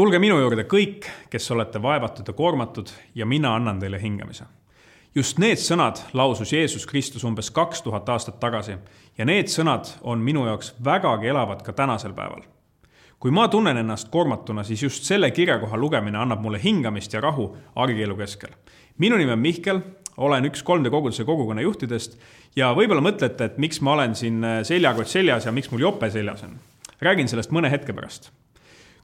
tulge minu juurde kõik, kes olete vaevatud ja koormatud ja mina annan teile hingamise. just need sõnad lausus Jeesus Kristus umbes kaks tuhat aastat tagasi ja need sõnad on minu jaoks vägagi elavad ka tänasel päeval. kui ma tunnen ennast koormatuna, siis just selle kirjakoha lugemine annab mulle hingamist ja rahu argielu keskel. minu nimi on Mihkel, olen üks 3D koguduse kogukonna juhtidest ja võib-olla mõtlete, et miks ma olen siin seljakott seljas ja miks mul jope seljas on. räägin sellest mõne hetke pärast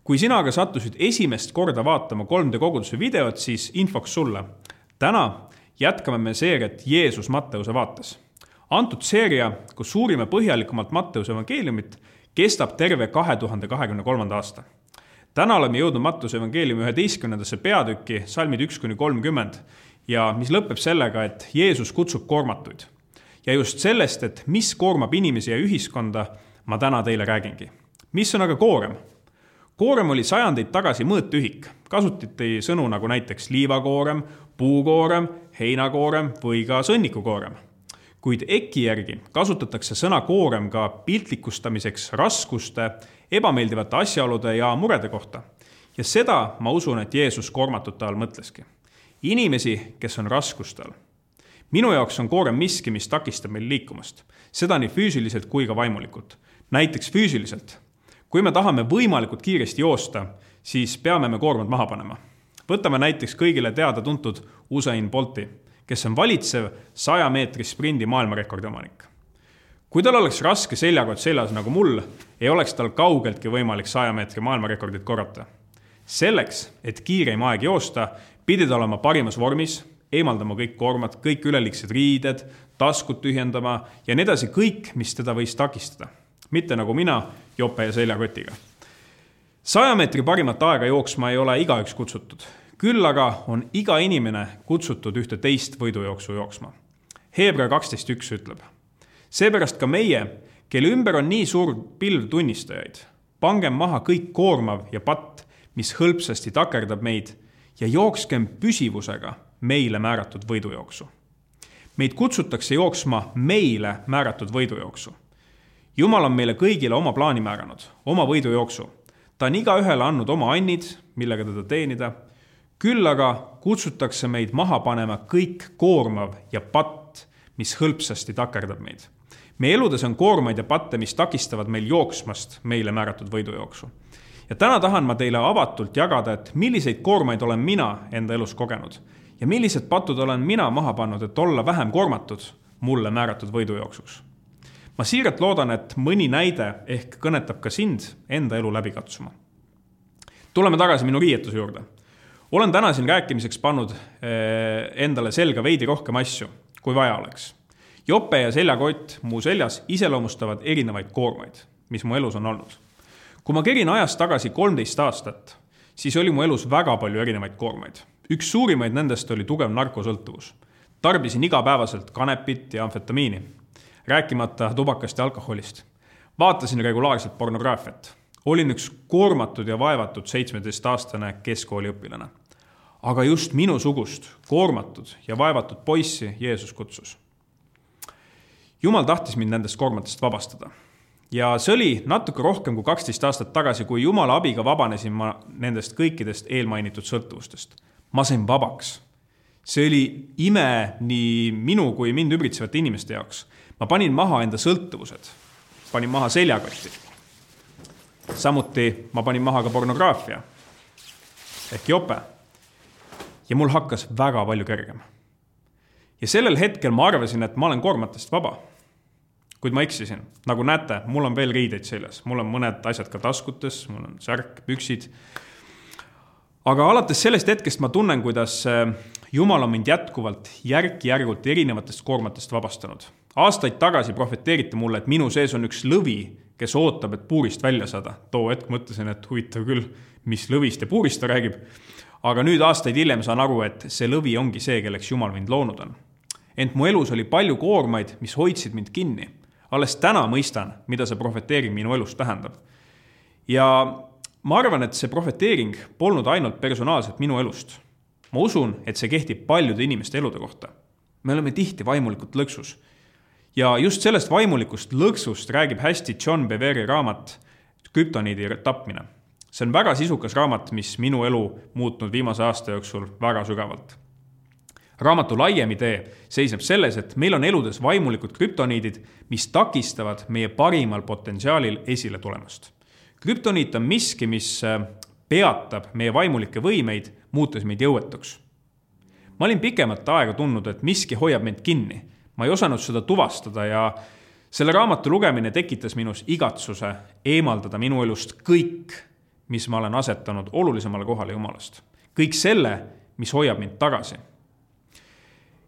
kui sina aga sattusid esimest korda vaatama 3D koguduse videot, siis infoks sulle. täna jätkame me seeriat Jeesus Matteuse vaates. antud seeria, kus uurime põhjalikumalt Matteuse evangeeliumit, kestab terve kahe tuhande kahekümne kolmanda aasta. täna oleme jõudnud Matteuse evangeeliumi üheteistkümnendasse peatükki, salmid üks kuni kolmkümmend ja mis lõpeb sellega, et Jeesus kutsub koormatuid. ja just sellest, et mis koormab inimesi ja ühiskonda, ma täna teile räägingi. mis on aga koorem? Koorem oli sajandeid tagasi mõõtühik, kasutati sõnu nagu näiteks liivakoorem, puukoorem, heinakoorem või ka sõnnikukoorem. kuid EKI järgi kasutatakse sõna koorem ka piltlikustamiseks raskuste, ebameeldivate asjaolude ja murede kohta. ja seda ma usun, et Jeesus koormatute all mõtleski. inimesi, kes on raskustel. minu jaoks on koorem miski, mis takistab meil liikumast, seda nii füüsiliselt kui ka vaimulikult. näiteks füüsiliselt kui me tahame võimalikult kiiresti joosta, siis peame me koormad maha panema. võtame näiteks kõigile teada-tuntud Usain Bolti, kes on valitsev saja meetri sprindi maailmarekordi omanik. kui tal oleks raske seljakott seljas nagu mul, ei oleks tal kaugeltki võimalik saja meetri maailmarekordit korrata. selleks, et kiireim aeg joosta, pidi ta olema parimas vormis, eemaldama kõik koormad, kõik üleliigsed riided, taskud tühjendama ja nii edasi, kõik, mis teda võis takistada mitte nagu mina, jope ja seljakotiga. saja meetri parimat aega jooksma ei ole igaüks kutsutud, küll aga on iga inimene kutsutud ühte teist võidujooksu jooksma. Hebra kaksteist üks ütleb. seepärast ka meie, kelle ümber on nii suur pilv tunnistajaid, pangem maha kõik koormav ja patt, mis hõlpsasti takerdab meid ja jookskem püsivusega meile määratud võidujooksu. meid kutsutakse jooksma meile määratud võidujooksu jumal on meile kõigile oma plaani määranud, oma võidujooksu. ta on igaühele andnud oma annid, millega teda teenida. küll aga kutsutakse meid maha panema kõik koormav ja patt, mis hõlpsasti takerdab meid. meie eludes on koormaid ja patte, mis takistavad meil jooksmast meile määratud võidujooksu. ja täna tahan ma teile avatult jagada, et milliseid koormaid olen mina enda elus kogenud ja millised patud olen mina maha pannud, et olla vähem koormatud mulle määratud võidujooksuks ma siiralt loodan, et mõni näide ehk kõnetab ka sind enda elu läbi katsuma. tuleme tagasi minu riietuse juurde. olen täna siin rääkimiseks pannud eh, endale selga veidi rohkem asju, kui vaja oleks. jope ja seljakott mu seljas iseloomustavad erinevaid koormaid, mis mu elus on olnud. kui ma kerin ajas tagasi kolmteist aastat, siis oli mu elus väga palju erinevaid koormaid. üks suurimaid nendest oli tugev narkosõltuvus. tarbisin igapäevaselt kanepit ja amfetamiini rääkimata tubakast ja alkoholist. vaatasin regulaarselt pornograafiat. olin üks koormatud ja vaevatud seitsmeteistaastane keskkooliõpilane. aga just minusugust koormatud ja vaevatud poissi Jeesus kutsus. jumal tahtis mind nendest koormatest vabastada ja see oli natuke rohkem kui kaksteist aastat tagasi, kui jumala abiga vabanesin ma nendest kõikidest eelmainitud sõltuvustest. ma sain vabaks. see oli ime nii minu kui mind ümbritsevate inimeste jaoks ma panin maha enda sõltuvused, panin maha seljakoti. samuti ma panin maha ka pornograafia ehk jope. ja mul hakkas väga palju kergem. ja sellel hetkel ma arvasin, et ma olen koormatest vaba. kuid ma eksisin, nagu näete, mul on veel riideid seljas, mul on mõned asjad ka taskutes, mul on särk, püksid. aga alates sellest hetkest ma tunnen, kuidas äh, Jumal on mind jätkuvalt järk-järgult erinevatest koormatest vabastanud aastaid tagasi profeteeriti mulle, et minu sees on üks lõvi, kes ootab, et puurist välja saada. too hetk mõtlesin, et huvitav küll, mis lõvist ja puurist ta räägib. aga nüüd aastaid hiljem saan aru, et see lõvi ongi see, kelleks Jumal mind loonud on. ent mu elus oli palju koormaid, mis hoidsid mind kinni. alles täna mõistan, mida see profeteering minu elus tähendab. ja ma arvan, et see profeteering polnud ainult personaalselt minu elust. ma usun, et see kehtib paljude inimeste elude kohta. me oleme tihti vaimulikult lõksus ja just sellest vaimulikust lõksust räägib hästi John Beveri raamat Krüptoniidi tapmine. see on väga sisukas raamat, mis minu elu muutnud viimase aasta jooksul väga sügavalt. raamatu laiem idee seisneb selles, et meil on eludes vaimulikud krüptoniidid, mis takistavad meie parimal potentsiaalil esile tulemast. krüptoniit on miski, mis äh, peatab meie vaimulikke võimeid, muutes meid jõuetuks. ma olin pikemat aega tundnud, et miski hoiab mind kinni. Ma ei osanud seda tuvastada ja selle raamatu lugemine tekitas minus igatsuse eemaldada minu elust kõik, mis ma olen asetanud olulisemale kohale Jumalast. kõik selle, mis hoiab mind tagasi.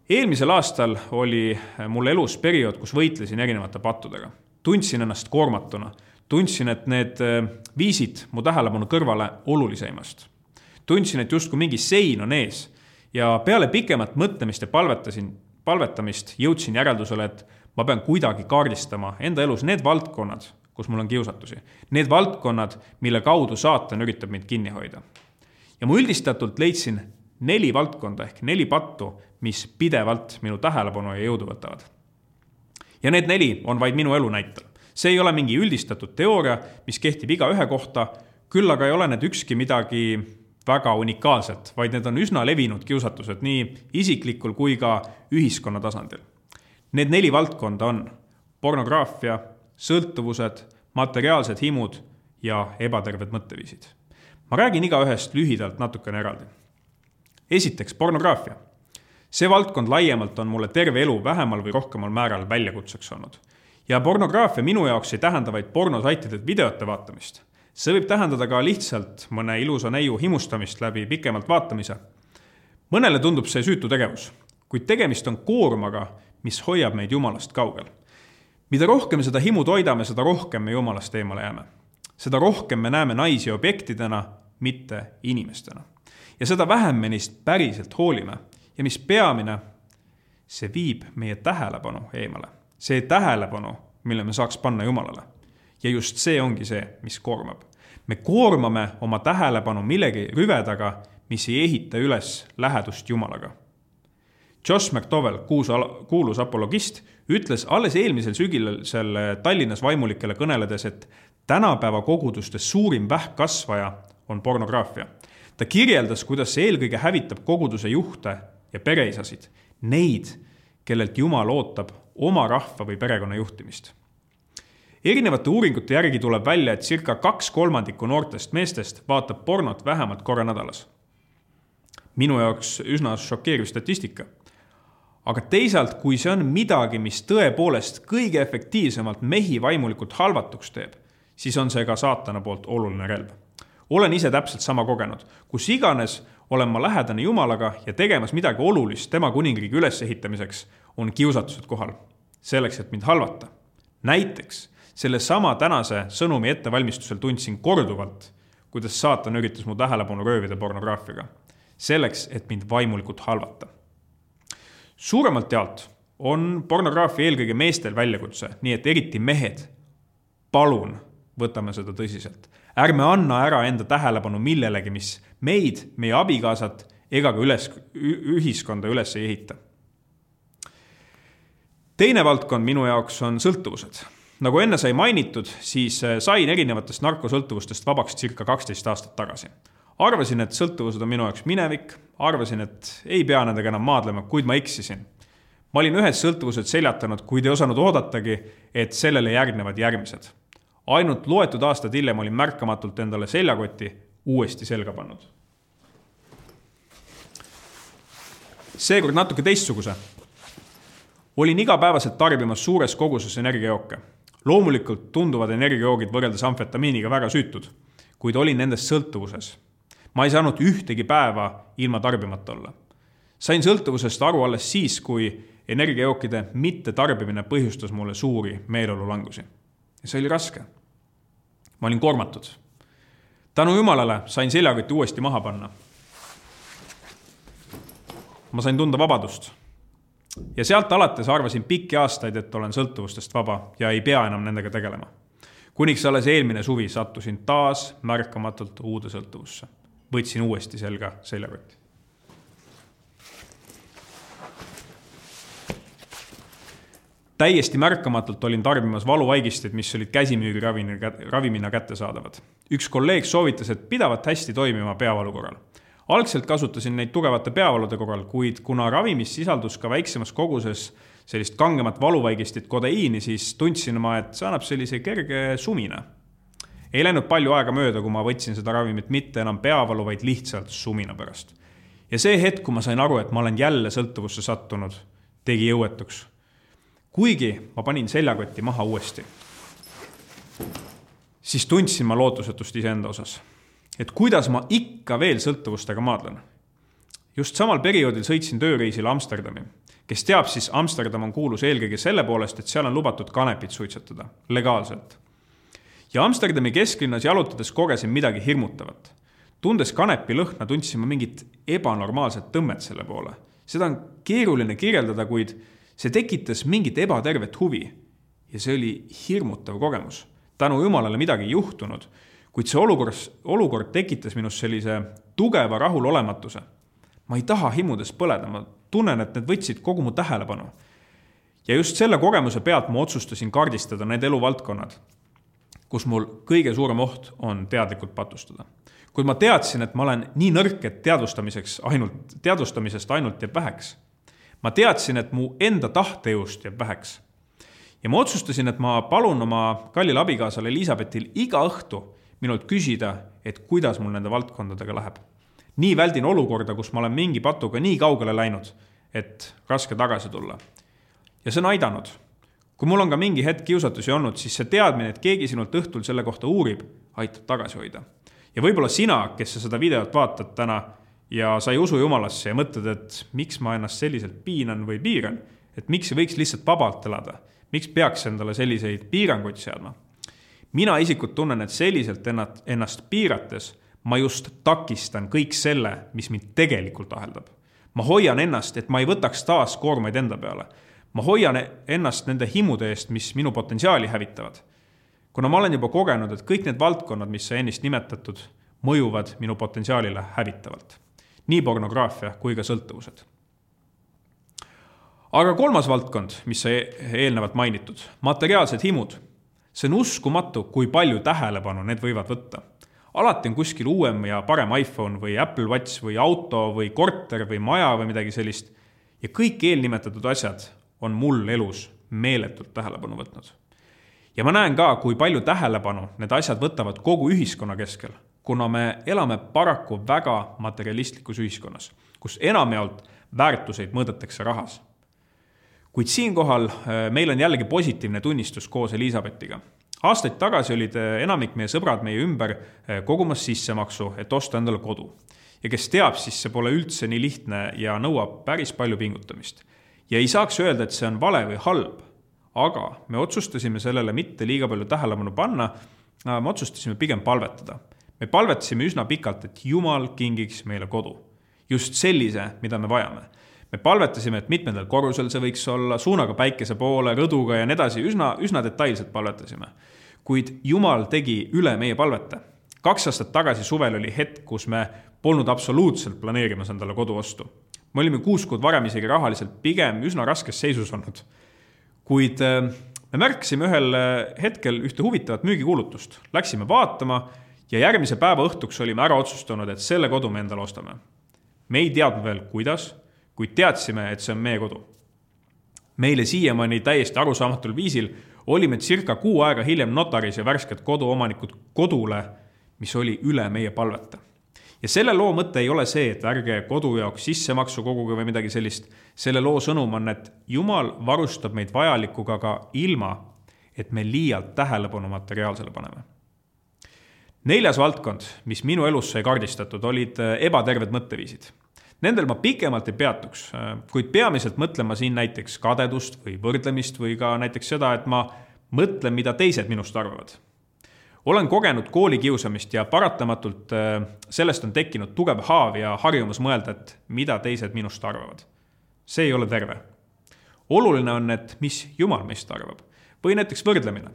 eelmisel aastal oli mul elus periood, kus võitlesin erinevate pattudega. tundsin ennast koormatuna, tundsin, et need äh, viisid mu tähelepanu kõrvale olulisemast. tundsin, et justkui mingi sein on ees ja peale pikemat mõtlemist ja palvetasin, palvetamist jõudsin järeldusele, et ma pean kuidagi kaardistama enda elus need valdkonnad, kus mul on kiusatusi. Need valdkonnad, mille kaudu saatan üritab mind kinni hoida. ja ma üldistatult leidsin neli valdkonda ehk neli pattu, mis pidevalt minu tähelepanu ja jõudu võtavad. ja need neli on vaid minu elu näitel. see ei ole mingi üldistatud teooria, mis kehtib igaühe kohta, küll aga ei ole need ükski midagi väga unikaalset, vaid need on üsna levinud kiusatused nii isiklikul kui ka ühiskonna tasandil Need neli valdkonda on pornograafia, sõltuvused, materiaalsed himud ja ebaterved mõtteviisid. ma räägin igaühest lühidalt natukene eraldi. esiteks, pornograafia. see valdkond laiemalt on mulle terve elu vähemal või rohkemal määral väljakutseks olnud. ja pornograafia minu jaoks ei tähenda vaid pornosaitidelt videote vaatamist. See võib tähendada ka lihtsalt mõne ilusa neiu himustamist läbi pikemalt vaatamise. mõnele tundub see süütu tegevus, kuid tegemist on koormaga mis hoiab meid Jumalast kaugel. mida rohkem seda himu toidame, seda rohkem me Jumalast eemale jääme. seda rohkem me näeme naisi objektidena, mitte inimestena. ja seda vähem me neist päriselt hoolime ja mis peamine, see viib meie tähelepanu eemale. see tähelepanu, mille me saaks panna Jumalale. ja just see ongi see, mis koormab. Me koormame oma tähelepanu millegi rüvedaga, mis ei ehita üles lähedust Jumalaga Josh McDowell, kuus, kuulus apologist, ütles alles eelmisel sügisel Tallinnas vaimulikele kõneledes, et tänapäeva koguduste suurim vähkkasvaja on pornograafia. ta kirjeldas, kuidas see eelkõige hävitab koguduse juhte ja pereisasid, neid, kellelt Jumal ootab oma rahva või perekonna juhtimist. Erinevate uuringute järgi tuleb välja, et circa kaks kolmandikku noortest meestest vaatab pornot vähemalt korra nädalas. minu jaoks üsna šokeeriv statistika aga teisalt, kui see on midagi, mis tõepoolest kõige efektiivsemalt mehi vaimulikult halvatuks teeb, siis on see ka saatana poolt oluline relv. olen ise täpselt sama kogenud, kus iganes olen ma lähedane Jumalaga ja tegemas midagi olulist tema kuningriigi ülesehitamiseks, on kiusatused kohal, selleks, et mind halvata. näiteks sellesama tänase sõnumi ettevalmistusel tundsin korduvalt, kuidas saatan üritas mu tähelepanu röövida pornograafiaga, selleks, et mind vaimulikult halvata suuremalt jaolt on pornograafia eelkõige meestel väljakutse, nii et eriti mehed, palun võtame seda tõsiselt. ärme anna ära enda tähelepanu millelegi, mis meid, meie abikaasat ega ka üles, ühiskonda üles ei ehita. teine valdkond minu jaoks on sõltuvused. Nagu enne sai mainitud, siis äh, sain erinevatest narkosõltuvustest vabaks circa kaksteist aastat tagasi arvasin, et sõltuvused on minu jaoks minevik, arvasin, et ei pea nendega enam maadlema, kuid ma eksisin. ma olin ühed sõltuvused seljatanud, kuid ei osanud oodatagi, et sellele järgnevad järgmised. ainult loetud aastad hiljem olin märkamatult endale seljakoti uuesti selga pannud. seekord natuke teistsuguse. olin igapäevaselt tarbimas suures koguses energiajooke. Loomulikult tunduvad energiajoogid võrreldes amfetamiiniga väga süütud, kuid olin nendest sõltuvuses ma ei saanud ühtegi päeva ilma tarbimata olla. sain sõltuvusest aru alles siis, kui energiajookide mittetarbimine põhjustas mulle suuri meeleolulangusi. see oli raske. ma olin koormatud. tänu jumalale sain seljakoti uuesti maha panna. ma sain tunda vabadust. Ja sealt alates arvasin pikki aastaid, et olen sõltuvustest vaba ja ei pea enam nendega tegelema kuniks alles eelmine suvi sattusin taas märkamatult uude sõltuvusse võtsin uuesti selga seljakoti. täiesti märkamatult olin tarbimas valuvaigisteid, mis olid käsimüügiravimina, ravimina kättesaadavad. üks kolleeg soovitas, et pidavat hästi toimima peavalu korral. Algselt kasutasin neid tugevate peavalude korral, kuid kuna ravimis sisaldus ka väiksemas koguses sellist kangemat valuvaigistit, kodeiini, siis tundsin ma, et see annab sellise kerge sumina. ei läinud palju aega mööda, kui ma võtsin seda ravimit mitte enam peavalu, vaid lihtsalt sumina pärast. ja see hetk, kui ma sain aru, et ma olen jälle sõltuvusse sattunud, tegi jõuetuks. kuigi ma panin seljakotti maha uuesti, siis tundsin ma lootusetust iseenda osas. Et kuidas ma ikka veel sõltuvustega maadlen. just samal perioodil sõitsin tööreisile Amsterdami kes teab, siis Amsterdam on kuulus eelkõige selle poolest, et seal on lubatud kanepit suitsetada legaalselt. ja Amsterdami kesklinnas jalutades kogesin midagi hirmutavat. tundes kanepi lõhna, tundsin ma mingit ebanormaalset tõmmet selle poole. seda on keeruline kirjeldada, kuid see tekitas mingit ebatervet huvi. ja see oli hirmutav kogemus. tänu jumalale midagi ei juhtunud, kuid see olukord, olukord tekitas minus sellise tugeva rahulolematuse. ma ei taha himudes põleda, ma tunnen, et need võtsid kogu mu tähelepanu. ja just selle kogemuse pealt ma otsustasin kaardistada need eluvaldkonnad, kus mul kõige suurem oht on teadlikult patustada. kuid ma teadsin, et ma olen nii nõrk, et teadvustamiseks ainult, teadvustamisest ainult jääb väheks. ma teadsin, et mu enda tahtejõust jääb väheks. ja ma otsustasin, et ma palun oma kallile abikaasale Elizabetil iga õhtu minult küsida, et kuidas mul nende valdkondadega läheb nii väldin olukorda, kus ma olen mingi patuga nii kaugele läinud, et raske tagasi tulla. ja see on aidanud. kui mul on ka mingi hetk kiusatusi olnud, siis see teadmine, et keegi sinult õhtul selle kohta uurib, aitab tagasi hoida. ja võib-olla sina, kes sa seda videot vaatad täna ja sa ei usu jumalasse ja mõtled, et miks ma ennast selliselt piinan või piiran, et miks ei võiks lihtsalt vabalt elada, miks peaks endale selliseid piiranguid seadma. Mina isikut tunnen, et selliselt ennast, ennast piirates ma just takistan kõik selle, mis mind tegelikult aheldab. ma hoian ennast, et ma ei võtaks taas koormaid enda peale. ma hoian ennast nende himude eest, mis minu potentsiaali hävitavad. kuna ma olen juba kogenud, et kõik need valdkonnad, mis sai ennist nimetatud, mõjuvad minu potentsiaalile hävitavalt. nii pornograafia kui ka sõltuvused. aga kolmas valdkond, mis sai eelnevalt mainitud, materiaalsed himud. See on uskumatu, kui palju tähelepanu need võivad võtta alati on kuskil uuem ja parem iPhone või Apple Watch või auto või korter või maja või midagi sellist. ja kõik eelnimetatud asjad on mul elus meeletult tähelepanu võtnud. ja ma näen ka, kui palju tähelepanu need asjad võtavad kogu ühiskonna keskel, kuna me elame paraku väga materialistlikus ühiskonnas, kus enamjaolt väärtuseid mõõdetakse rahas. Kuid siinkohal äh, meil on jällegi positiivne tunnistus koos Elizabethiga aastaid tagasi olid eh, enamik meie sõbrad meie ümber eh, kogumas sissemaksu, et osta endale kodu. ja kes teab, siis see pole üldse nii lihtne ja nõuab päris palju pingutamist. ja ei saaks öelda, et see on vale või halb, aga me otsustasime sellele mitte liiga palju tähelepanu panna. me otsustasime pigem palvetada. me palvetasime üsna pikalt, et Jumal kingiks meile kodu. just sellise, mida me vajame me palvetasime, et mitmendal korrusel see võiks olla, suunaga päikese poole, rõduga ja nii edasi, üsna, üsna detailselt palvetasime. kuid Jumal tegi üle meie palvete. kaks aastat tagasi suvel oli hetk, kus me polnud absoluutselt planeerimas endale kodu ostu. me olime kuus kuud varem isegi rahaliselt pigem üsna raskes seisus olnud. kuid äh, me märkasime ühel äh, hetkel ühte huvitavat müügikuulutust, läksime vaatama ja järgmise päeva õhtuks olime ära otsustanud, et selle kodu me endale ostame. me ei teadnud veel, kuidas kuid teadsime, et see on meie kodu. meile siiamaani täiesti arusaamatul viisil olime circa kuu aega hiljem notaris ja värsked koduomanikud kodule, mis oli üle meie palvete. ja selle loo mõte ei ole see, et ärge kodu jaoks sissemaksu koguge või midagi sellist. selle loo sõnum on, et Jumal varustab meid vajalikuga ka ilma, et me liialt tähelepanu materiaalsele paneme neljas valdkond, mis minu elus sai kaardistatud, olid ebaterved mõtteviisid Nendel ma pikemalt ei peatuks, kuid peamiselt mõtlen ma siin näiteks kadedust või võrdlemist või ka näiteks seda, et ma mõtlen, mida teised minust arvavad. olen kogenud koolikiusamist ja paratamatult äh, sellest on tekkinud tugev haav ja harjumus mõelda, et mida teised minust arvavad. see ei ole terve. oluline on, et mis Jumal meist arvab või näiteks võrdlemine.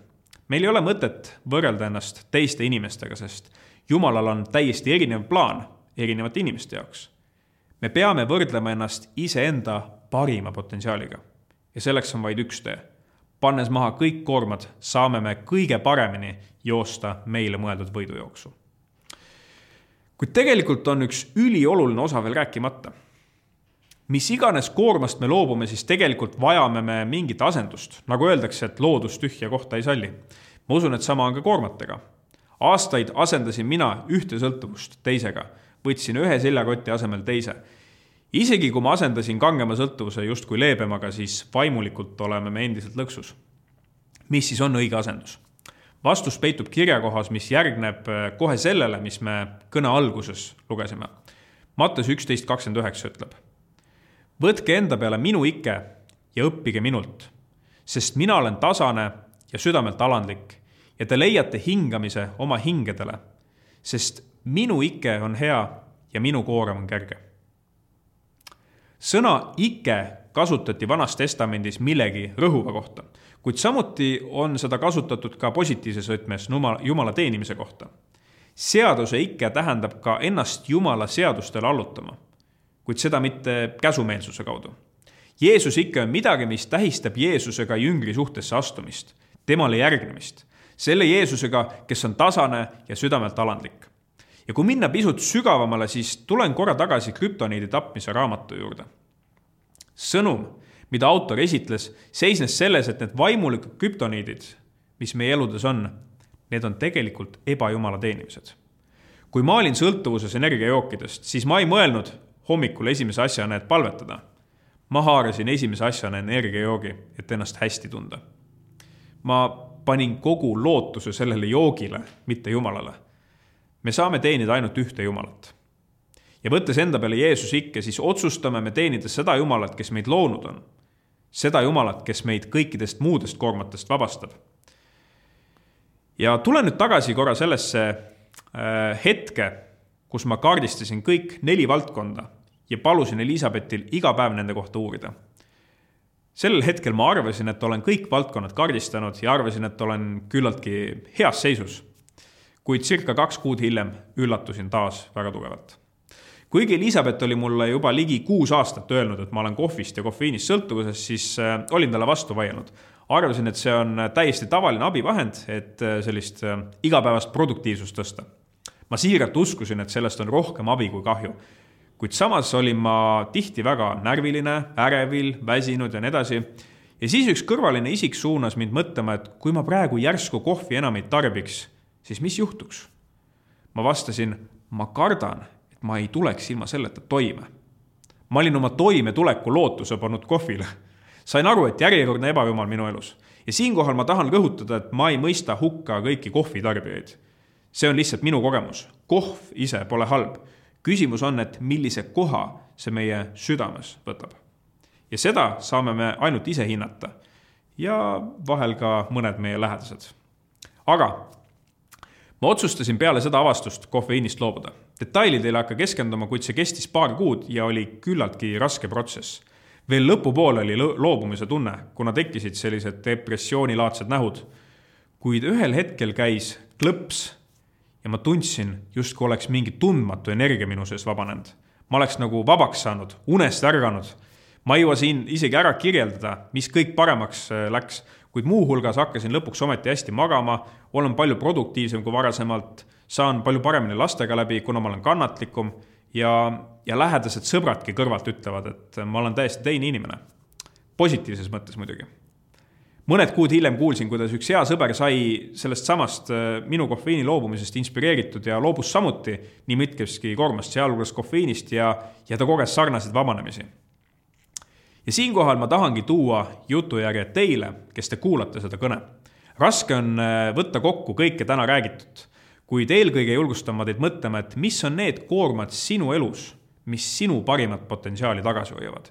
meil ei ole mõtet võrrelda ennast teiste inimestega, sest Jumalal on täiesti erinev plaan erinevate inimeste jaoks me peame võrdlema ennast iseenda parima potentsiaaliga. ja selleks on vaid üks tee, pannes maha kõik koormad, saame me kõige paremini joosta meile mõeldud võidujooksu. kuid tegelikult on üks ülioluline osa veel rääkimata. mis iganes koormast me loobume, siis tegelikult vajame me mingit asendust, nagu öeldakse, et loodus tühja kohta ei salli. ma usun, et sama on ka koormatega. aastaid asendasin mina ühte sõltuvust teisega, võtsin ühe seljakoti asemel teise isegi kui ma asendasin kangema sõltuvuse justkui leebemaga, siis vaimulikult oleme me endiselt lõksus. mis siis on õige asendus? vastus peitub kirjakohas, mis järgneb äh, kohe sellele, mis me kõne alguses lugesime. Mattes üksteist kakskümmend üheksa ütleb. võtke enda peale minu ike ja õppige minult, sest mina olen tasane ja südamelt alandlik ja te leiate hingamise oma hingedele, sest minu ike on hea ja minu koorem on kerge sõna ike kasutati Vanas Testamendis millegi rõhuva kohta, kuid samuti on seda kasutatud ka positiivses võtmes Jumala, Jumala teenimise kohta. seaduse ike tähendab ka ennast Jumala seadustele allutama, kuid seda mitte käsumeelsuse kaudu. Jeesus ikke on midagi, mis tähistab Jeesusega jüngri suhtesse astumist, temale järgnemist, selle Jeesusega, kes on tasane ja südamelt alandlik ja kui minna pisut sügavamale, siis tulen korra tagasi krüptoniidi tapmise raamatu juurde. sõnum, mida autor esitles, seisnes selles, et need vaimulikud krüptoniidid, mis meie eludes on, need on tegelikult ebajumala teenimised. kui ma olin sõltuvuses energiajookidest, siis ma ei mõelnud hommikul esimese asjana, et palvetada. ma haarasin esimese asjana energiajoogi, et ennast hästi tunda. ma panin kogu lootuse sellele joogile, mitte Jumalale me saame teenida ainult ühte Jumalat. ja võttes enda peale Jeesus ikke, siis otsustame me teenida seda Jumalat, kes meid loonud on. seda Jumalat, kes meid kõikidest muudest koormatest vabastab. ja tulen nüüd tagasi korra sellesse äh, hetke, kus ma kaardistasin kõik neli valdkonda ja palusin Elizabetil iga päev nende kohta uurida sellel hetkel ma arvasin, et olen kõik valdkonnad kaardistanud ja arvasin, et olen küllaltki heas seisus kuid circa kaks kuud hiljem üllatusin taas väga tugevalt. kuigi Elizabeth oli mulle juba ligi kuus aastat öelnud, et ma olen kohvist ja kofeiinist sõltuvuses, siis äh, olin talle vastu vaielnud. arvasin, et see on täiesti tavaline abivahend, et äh, sellist äh, igapäevast produktiivsust tõsta. ma siiralt uskusin, et sellest on rohkem abi kui kahju kuid samas olin ma tihti väga närviline, ärevil, väsinud ja nii edasi. ja siis üks kõrvaline isik suunas mind mõtlema, et kui ma praegu järsku kohvi enam ei tarbiks, siis mis juhtuks? ma vastasin, ma kardan, et ma ei tuleks ilma selleta toime. ma olin oma toimetuleku lootuse pannud kohvile. sain aru, et järjekordne ebajumal minu elus. ja siinkohal ma tahan rõhutada, et ma ei mõista hukka kõiki kohvitarbijaid. see on lihtsalt minu kogemus. kohv ise pole halb. Küsimus on, et millise koha see meie südames võtab. ja seda saame me ainult ise hinnata. ja vahel ka mõned meie lähedased. aga ma otsustasin peale seda avastust kofeiinist loobuda. detailidele ei hakka keskenduma, kuid see kestis paar kuud ja oli küllaltki raske protsess. veel lõpupoole oli loobumise tunne, kuna tekkisid sellised depressioonilaadsed nähud. kuid ühel hetkel käis klõps ja ma tundsin, justkui oleks mingi tundmatu energia minu sees vabanenud. ma oleks nagu vabaks saanud, unest ärganud. ma ei jõua siin isegi ära kirjeldada, mis kõik paremaks äh, läks kuid muuhulgas hakkasin lõpuks ometi hästi magama, olen palju produktiivsem kui varasemalt, saan palju paremini lastega läbi, kuna ma olen kannatlikum ja, ja lähedased sõbradki kõrvalt ütlevad, et ma olen täiesti teine inimene. positiivses mõttes muidugi. Mõned kuud hiljem kuulsin, kuidas üks hea sõber sai sellest samast äh, minu kofeiini loobumisest inspireeritud ja loobus samuti nii mitmestki koormast, sealhulgas kofeiinist ja, ja ta koges sarnaseid vabanemisi ja siinkohal ma tahangi tuua jutujärje teile, kes te kuulate seda kõne. raske on äh, võtta kokku kõike täna räägitut, kuid eelkõige julgustan ma teid mõtlema, et mis on need koormad sinu elus, mis sinu parimat potentsiaali tagasi hoiavad.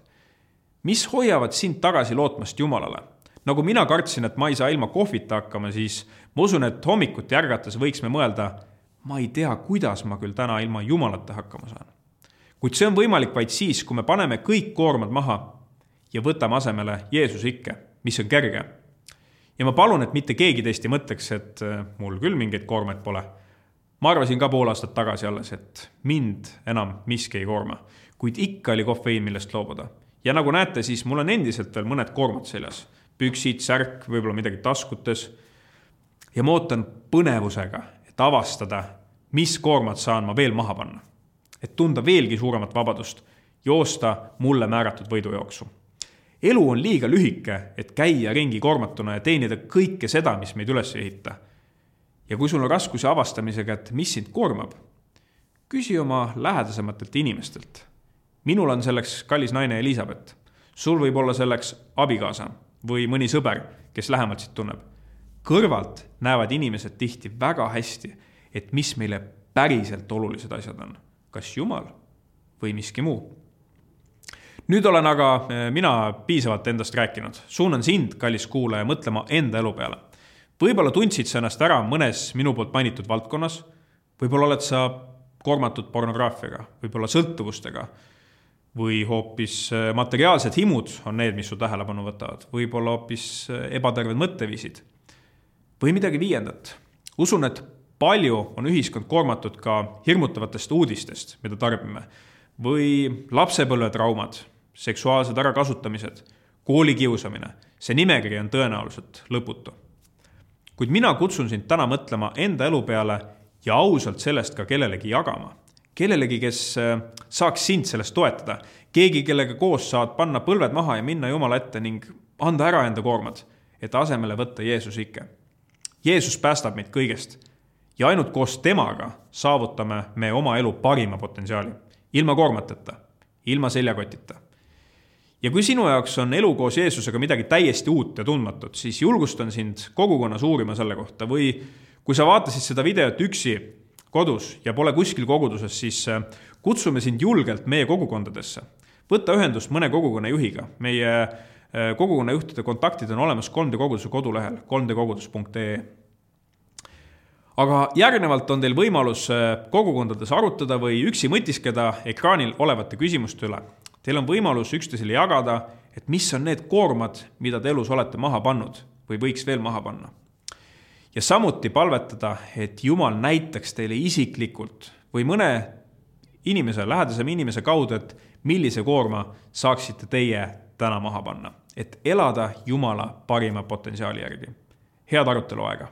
mis hoiavad sind tagasi lootmast Jumalale? Nagu mina kartsin, et ma ei saa ilma kohvita hakkama, siis ma usun, et hommikuti ärgates võiks me mõelda, ma ei tea, kuidas ma küll täna ilma Jumalata hakkama saan. kuid see on võimalik vaid siis, kui me paneme kõik koormad maha ja võtame asemele Jeesuse ikke, mis on kerge. ja ma palun, et mitte keegi teist ei mõtleks, et äh, mul küll mingeid koormaid pole. ma arvasin ka pool aastat tagasi alles, et mind enam miski ei koorma, kuid ikka oli kofeiin, millest loobuda. ja nagu näete, siis mul on endiselt veel mõned koormad seljas. Püksid, särk, võib-olla midagi taskutes. ja ma ootan põnevusega, et avastada, mis koormad saan ma veel maha panna. et tunda veelgi suuremat vabadust, joosta mulle määratud võidujooksu elu on liiga lühike, et käia ringi koormatuna ja teenida kõike seda, mis meid üles ei ehita. ja kui sul on raskusi avastamisega, et mis sind koormab, küsi oma lähedasematelt inimestelt. minul on selleks kallis naine Elizabeth. sul võib olla selleks abikaasa või mõni sõber, kes lähemalt sind tunneb. kõrvalt näevad inimesed tihti väga hästi, et mis meile päriselt olulised asjad on. kas Jumal või miski muu nüüd olen aga eh, mina piisavalt endast rääkinud, suunan sind, kallis kuulaja, mõtlema enda elu peale. võib-olla tundsid sa ennast ära mõnes minu poolt mainitud valdkonnas, võib-olla oled sa koormatud pornograafiaga, võib-olla sõltuvustega või hoopis eh, materiaalsed himud on need, mis su tähelepanu võtavad, võib-olla hoopis eh, ebaterved mõtteviisid või midagi viiendat. usun, et palju on ühiskond koormatud ka hirmutavatest uudistest, mida tarbime või lapsepõlvetraumad seksuaalsed ärakasutamised, koolikiusamine, see nimekiri on tõenäoliselt lõputu. kuid mina kutsun sind täna mõtlema enda elu peale ja ausalt sellest ka kellelegi jagama. Kellelegi, kes äh, saaks sind selles toetada, keegi, kellega koos saad panna põlved maha ja minna Jumala ette ning anda ära enda koormad, et asemele võtta Jeesus ikke. Jeesus päästab meid kõigest ja ainult koos temaga saavutame me oma elu parima potentsiaali, ilma koormateta, ilma seljakotita ja kui sinu jaoks on elu koos Jeesusega midagi täiesti uut ja tundmatut, siis julgustan sind kogukonnas uurima selle kohta või kui sa vaatasid seda videot üksi kodus ja pole kuskil koguduses, siis äh, kutsume sind julgelt meie kogukondadesse. võta ühendust mõne kogukonna juhiga, meie äh, kogukonna juhtide kontaktid on olemas 3D koguduse kodulehel, 3dkogudus.ee aga järgnevalt on teil võimalus äh, kogukondades arutada või üksi mõtiskleda ekraanil olevate küsimuste üle. Teil on võimalus üksteisele jagada, et mis on need koormad, mida te elus olete maha pannud või võiks veel maha panna. Ja samuti palvetada, et Jumal näitaks teile isiklikult või mõne inimese, lähedasema inimese kaudu, et millise koorma saaksite teie täna maha panna, et elada Jumala parima potentsiaali järgi. head arutelu aega